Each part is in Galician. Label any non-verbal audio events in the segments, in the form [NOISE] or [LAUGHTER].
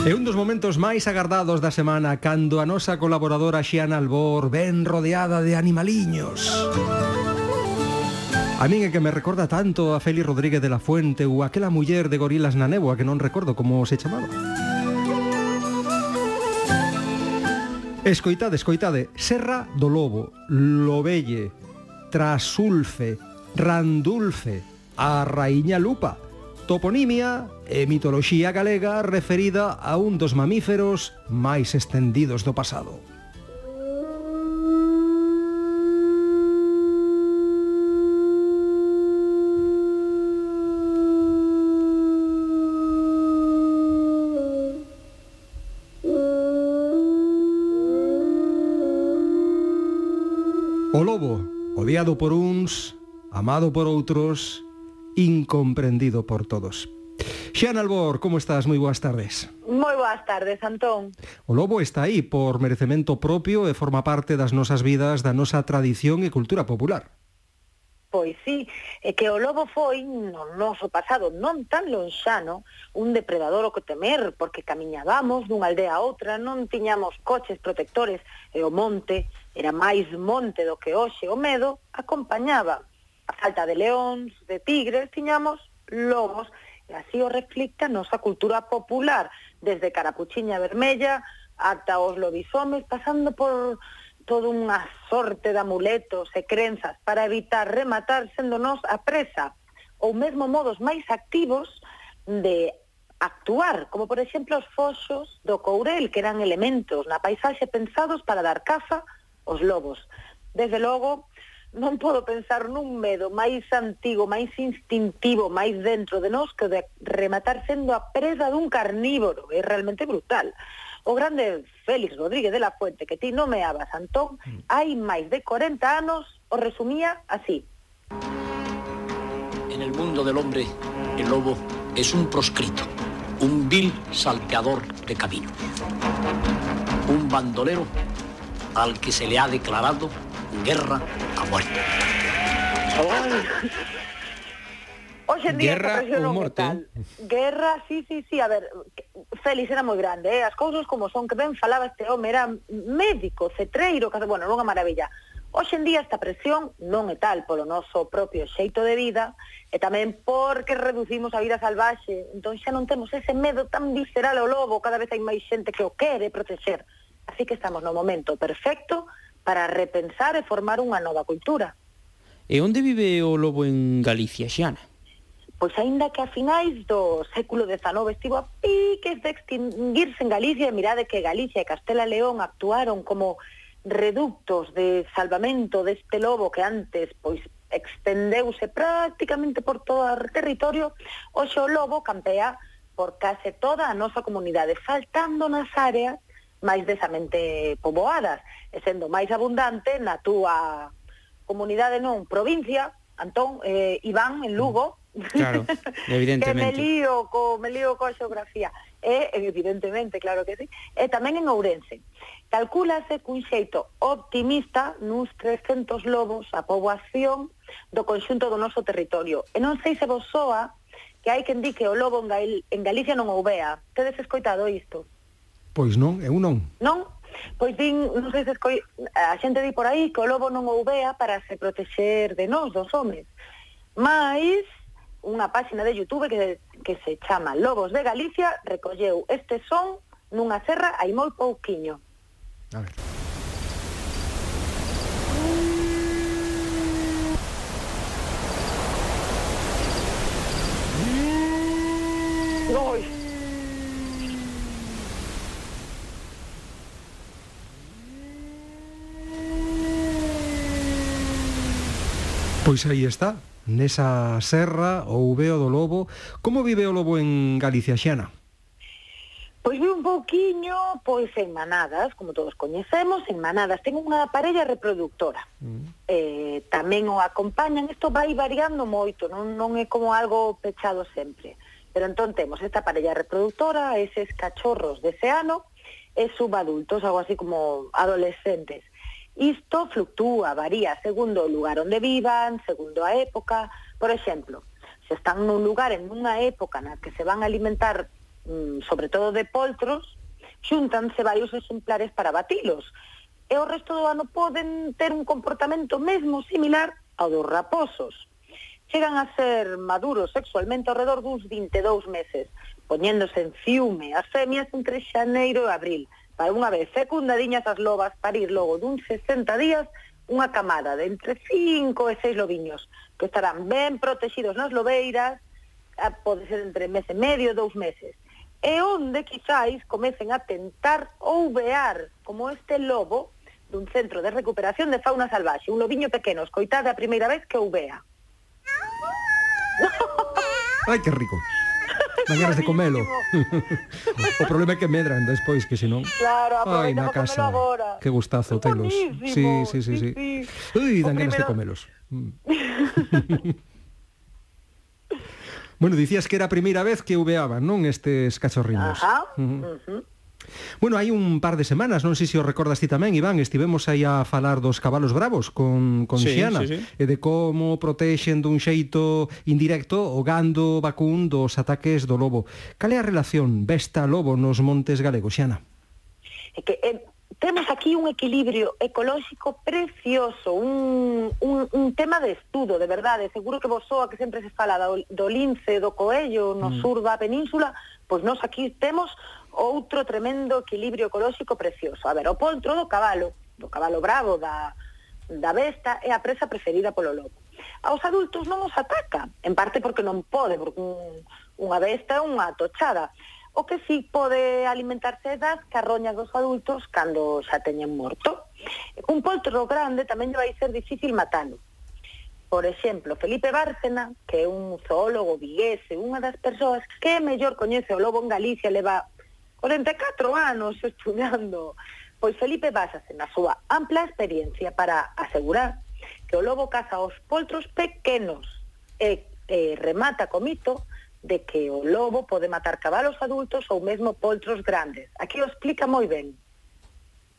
É un dos momentos máis agardados da semana cando a nosa colaboradora Xiana Albor ven rodeada de animaliños. A min é que me recorda tanto a Feli Rodríguez de la Fuente ou aquela muller de gorilas na néboa que non recordo como se chamaba. Escoitade, escoitade, Serra do Lobo, Lobelle, Trasulfe, Randulfe, a Raíña Lupa, toponimia e mitoloxía galega referida a un dos mamíferos máis extendidos do pasado. O lobo, odiado por uns, amado por outros, incomprendido por todos. Xan Albor, como estás? Moi boas tardes. Moi boas tardes, Antón. O lobo está aí por merecemento propio e forma parte das nosas vidas, da nosa tradición e cultura popular. Pois sí, é que o lobo foi no noso pasado non tan lonxano un depredador o que temer, porque camiñábamos dunha aldea a outra, non tiñamos coches protectores e o monte era máis monte do que hoxe o medo acompañaba a falta de leóns, de tigres, tiñamos lobos, e así o reflicta a nosa cultura popular, desde Carapuchiña Vermella ata os lobisomes, pasando por toda unha sorte de amuletos e crenzas para evitar rematar sendonos a presa, ou mesmo modos máis activos de actuar, como por exemplo os foxos do courel, que eran elementos na paisaxe pensados para dar caza aos lobos. Desde logo, non podo pensar nun medo máis antigo, máis instintivo, máis dentro de nós que de rematar sendo a presa dun carnívoro. É realmente brutal. O grande Félix Rodríguez de la Fuente, que ti nomeabas, Antón, mm. hai máis de 40 anos o resumía así. En el mundo del hombre, el lobo es un proscrito, un vil salteador de caminos, un bandolero al que se le ha declarado guerra a muerte. Hoxe en día guerra ou morte. ¿eh? Guerra, sí, sí, sí, a ver, Félix era moi grande, eh? as cousas como son, que ben falaba este home, era médico, cetreiro, que, bueno, non unha maravilla. Hoxe en día esta presión non é tal polo noso propio xeito de vida e tamén porque reducimos a vida salvaxe. Entón xa non temos ese medo tan visceral ao lobo, cada vez hai máis xente que o quere protexer. Así que estamos no momento perfecto para repensar e formar unha nova cultura. E onde vive o lobo en Galicia, Xiana? Pois aínda que a finais do século XIX estivo a piques de extinguirse en Galicia, e mirade que Galicia e Castela León actuaron como reductos de salvamento deste lobo que antes pois extendeuse prácticamente por todo o territorio, hoxe o lobo campea por case toda a nosa comunidade, faltando nas áreas máis desamente poboadas, e sendo máis abundante na túa comunidade non provincia, Antón, eh, Iván, en Lugo, mm, Claro, [LAUGHS] evidentemente. que me lío, co, me lío coa xeografía. E, evidentemente, claro que sí. E tamén en Ourense. Calcúlase cun xeito optimista nuns 300 lobos a poboación do conxunto do noso territorio. E non sei se vos soa que hai quen di que o lobo en, Gal en Galicia non o vea. Tedes escoitado isto? Pois non, eu non. Non? Pois din, non sei se escoi... a xente di por aí que o lobo non o vea para se protexer de nós, dos homes. Mais, unha páxina de Youtube que, que se chama Lobos de Galicia recolleu este son nunha serra hai moi pouquiño. A ver. Oi. Pois aí está, nesa serra ou veo do lobo. Como vive o lobo en Galicia xana? Pois vi un pouquiño, pois en manadas, como todos coñecemos, en manadas. Ten unha parella reproductora. Mm. Eh, tamén o acompañan, isto vai variando moito, non, non é como algo pechado sempre. Pero entón temos esta parella reproductora, eses cachorros dese ano, e subadultos, algo así como adolescentes. Isto fluctúa, varía segundo o lugar onde vivan, segundo a época. Por exemplo, se están nun lugar en unha época na que se van a alimentar mm, sobre todo de poltros, xuntanse varios exemplares para batilos. E o resto do ano poden ter un comportamento mesmo similar ao dos raposos. Chegan a ser maduros sexualmente ao redor duns 22 meses, poñéndose en fiume as femias entre xaneiro e abril para unha vez fecundadiñas as lobas parir logo dun 60 días unha camada de entre 5 e 6 lobiños que estarán ben protegidos nas lobeiras a, pode ser entre mes e medio, dous meses. E onde quizáis comecen a tentar ou vear como este lobo dun centro de recuperación de fauna salvaxe un lobiño pequeno, escoitade a primeira vez que o vea Ai, que rico mañanas de comelo. [LAUGHS] o problema é que medran despois, que senón... Claro, Ai, na casa. Agora. Que gustazo telos. Sí, sí, sí, sí. sí. Ui, dan ganas de comelos. Mm. [LAUGHS] bueno, dicías que era a primeira vez que uveaban, non, estes cachorriños. Ajá. Uh -huh. Uh -huh. Bueno, hai un par de semanas, non sei se o recordas ti tamén, Iván, estivemos aí a falar dos cabalos bravos con, con sí, Xiana, sí, sí. e de como protexen dun xeito indirecto o gando vacún dos ataques do lobo. Cal é a relación besta-lobo nos montes galegos, Xiana? É que eh, temos aquí un equilibrio ecolóxico precioso, un, un, un tema de estudo, de verdade. Seguro que vos soa que sempre se fala do, do lince, do coello, no mm. sur da península, pois nós aquí temos outro tremendo equilibrio ecolóxico precioso. A ver, o poltro do cabalo, do cabalo bravo, da, da besta, é a presa preferida polo lobo. Aos adultos non os ataca, en parte porque non pode, porque un, unha besta é unha tochada. O que sí pode alimentarse das carroñas dos adultos cando xa teñen morto. Un poltro grande tamén vai ser difícil matalo, por exemplo, Felipe Bárcena, que é un zoólogo viguese, unha das persoas que mellor coñece o lobo en Galicia, leva 44 anos estudando, Pois Felipe básase na súa ampla experiencia para asegurar que o lobo caza os poltros pequenos e, e remata co mito de que o lobo pode matar cabalos adultos ou mesmo poltros grandes. Aquí o explica moi ben.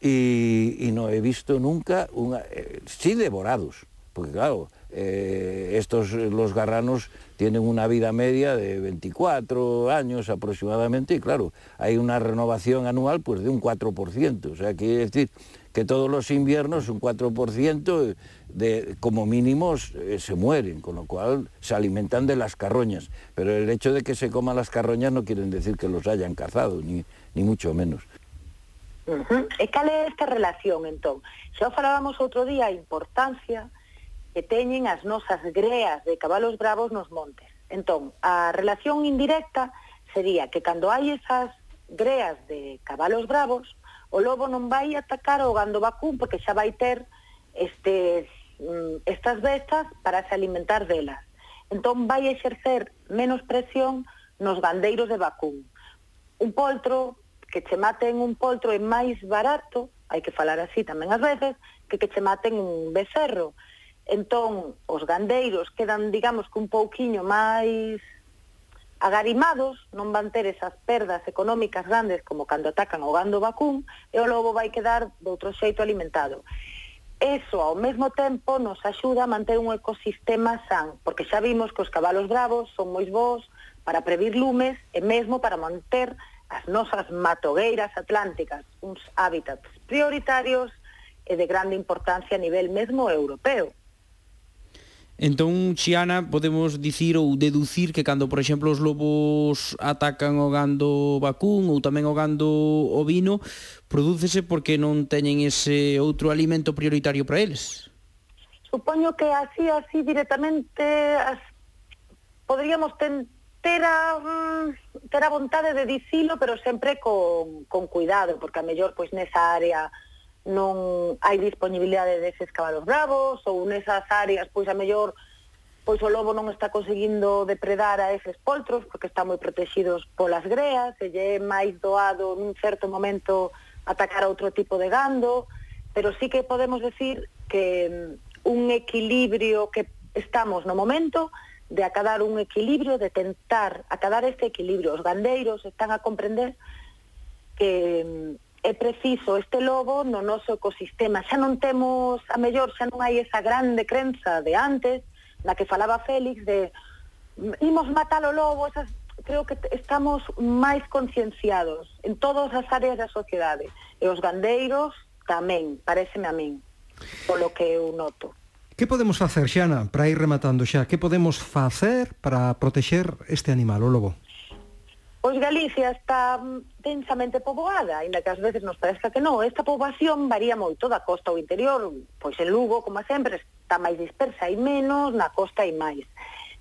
E, e non he visto nunca unha... Eh, sí devorados, porque claro, eh, estos, los garranos tienen una vida media de 24 años aproximadamente y claro, hay una renovación anual pues de un 4%, o sea, quiere decir que todos los inviernos un 4% de, como mínimos eh, se mueren, con lo cual se alimentan de las carroñas. Pero el hecho de que se coman las carroñas no quiere decir que los hayan cazado, ni, ni mucho menos. Uh -huh. E cal é esta relación, entón? Xa falábamos outro día importancia que teñen as nosas greas de cabalos bravos nos montes. Entón, a relación indirecta sería que cando hai esas greas de cabalos bravos, o lobo non vai atacar o gando vacún porque xa vai ter estes, mm, estas bestas para se alimentar delas. Entón vai exercer menos presión nos gandeiros de vacún. Un poltro, que che maten un poltro é máis barato, hai que falar así tamén ás veces, que que che maten un becerro. Entón, os gandeiros quedan, digamos, que un pouquiño máis agarimados, non van ter esas perdas económicas grandes como cando atacan o gando vacún, e o lobo vai quedar de outro xeito alimentado. Eso, ao mesmo tempo, nos axuda a manter un ecosistema san, porque xa vimos que os cabalos bravos son moi bons para previr lumes e mesmo para manter as nosas matogueiras atlánticas, uns hábitats prioritarios e de grande importancia a nivel mesmo europeo. Entón, Xiana, podemos dicir ou deducir que cando, por exemplo, os lobos atacan o gando vacún ou tamén o gando ovino, prodúcese porque non teñen ese outro alimento prioritario para eles. Supoño que así, así directamente as... podríamos ten... ter a, mm, ter a vontade de dicilo, pero sempre con, con cuidado, porque a mellor pois nesa área non hai disponibilidade deses cabalos bravos ou nesas áreas pois a mellor pois o lobo non está conseguindo depredar a eses poltros porque están moi protegidos polas greas e lle é máis doado nun certo momento atacar a outro tipo de gando pero sí que podemos decir que mm, un equilibrio que estamos no momento de acadar un equilibrio, de tentar acadar este equilibrio. Os gandeiros están a comprender que mm, é preciso este lobo no noso ecosistema. Xa non temos, a mellor, xa non hai esa grande crenza de antes, na que falaba Félix, de imos matar o lobo, esas, creo que estamos máis concienciados en todas as áreas da sociedade. E os gandeiros tamén, pareceme a min, polo que eu noto. Que podemos facer, Xana, para ir rematando xa? Que podemos facer para protexer este animal, o lobo? Pois Galicia está densamente poboada, ainda que ás veces nos parezca que non. Esta poboación varía moito da costa ao interior, pois en Lugo, como sempre, está máis dispersa e menos, na costa e máis.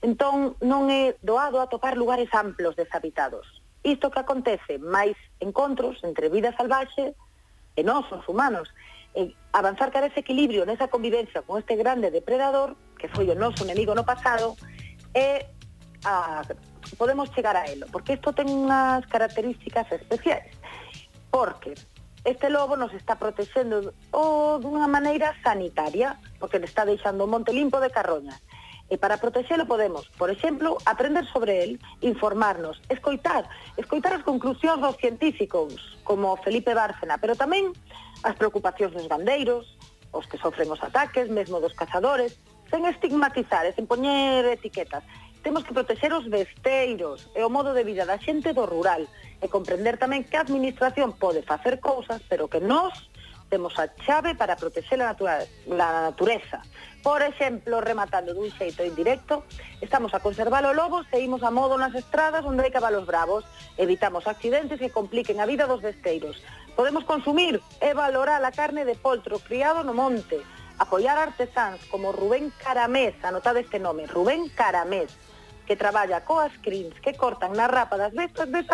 Entón, non é doado atopar lugares amplos deshabitados. Isto que acontece, máis encontros entre vida salvaxe e nós, os humanos. E avanzar cara ese equilibrio nesa convivencia con este grande depredador, que foi o noso enemigo no pasado, é a podemos chegar a elo, porque isto ten unhas características especiais, porque este lobo nos está protexendo o dunha maneira sanitaria, porque le está deixando o monte limpo de carroñas. E para protexelo podemos, por exemplo, aprender sobre el, informarnos, escoitar, escoitar as conclusións dos científicos, como Felipe Bárcena, pero tamén as preocupacións dos gandeiros, os que sofren os ataques, mesmo dos cazadores, sen estigmatizar, sen poñer etiquetas temos que protexer os besteiros e o modo de vida da xente do rural e comprender tamén que a administración pode facer cousas, pero que nós temos a chave para protexer a, natura, a natureza. Por exemplo, rematando dun xeito indirecto, estamos a conservar o lobo, seguimos a modo nas estradas onde hai cabalos bravos, evitamos accidentes que compliquen a vida dos besteiros. Podemos consumir e valorar a carne de poltro criado no monte, apoiar artesáns como Rubén Caramés, anotade este nome, Rubén Caramés, que traballa coas crins que cortan na rapa das bestas desa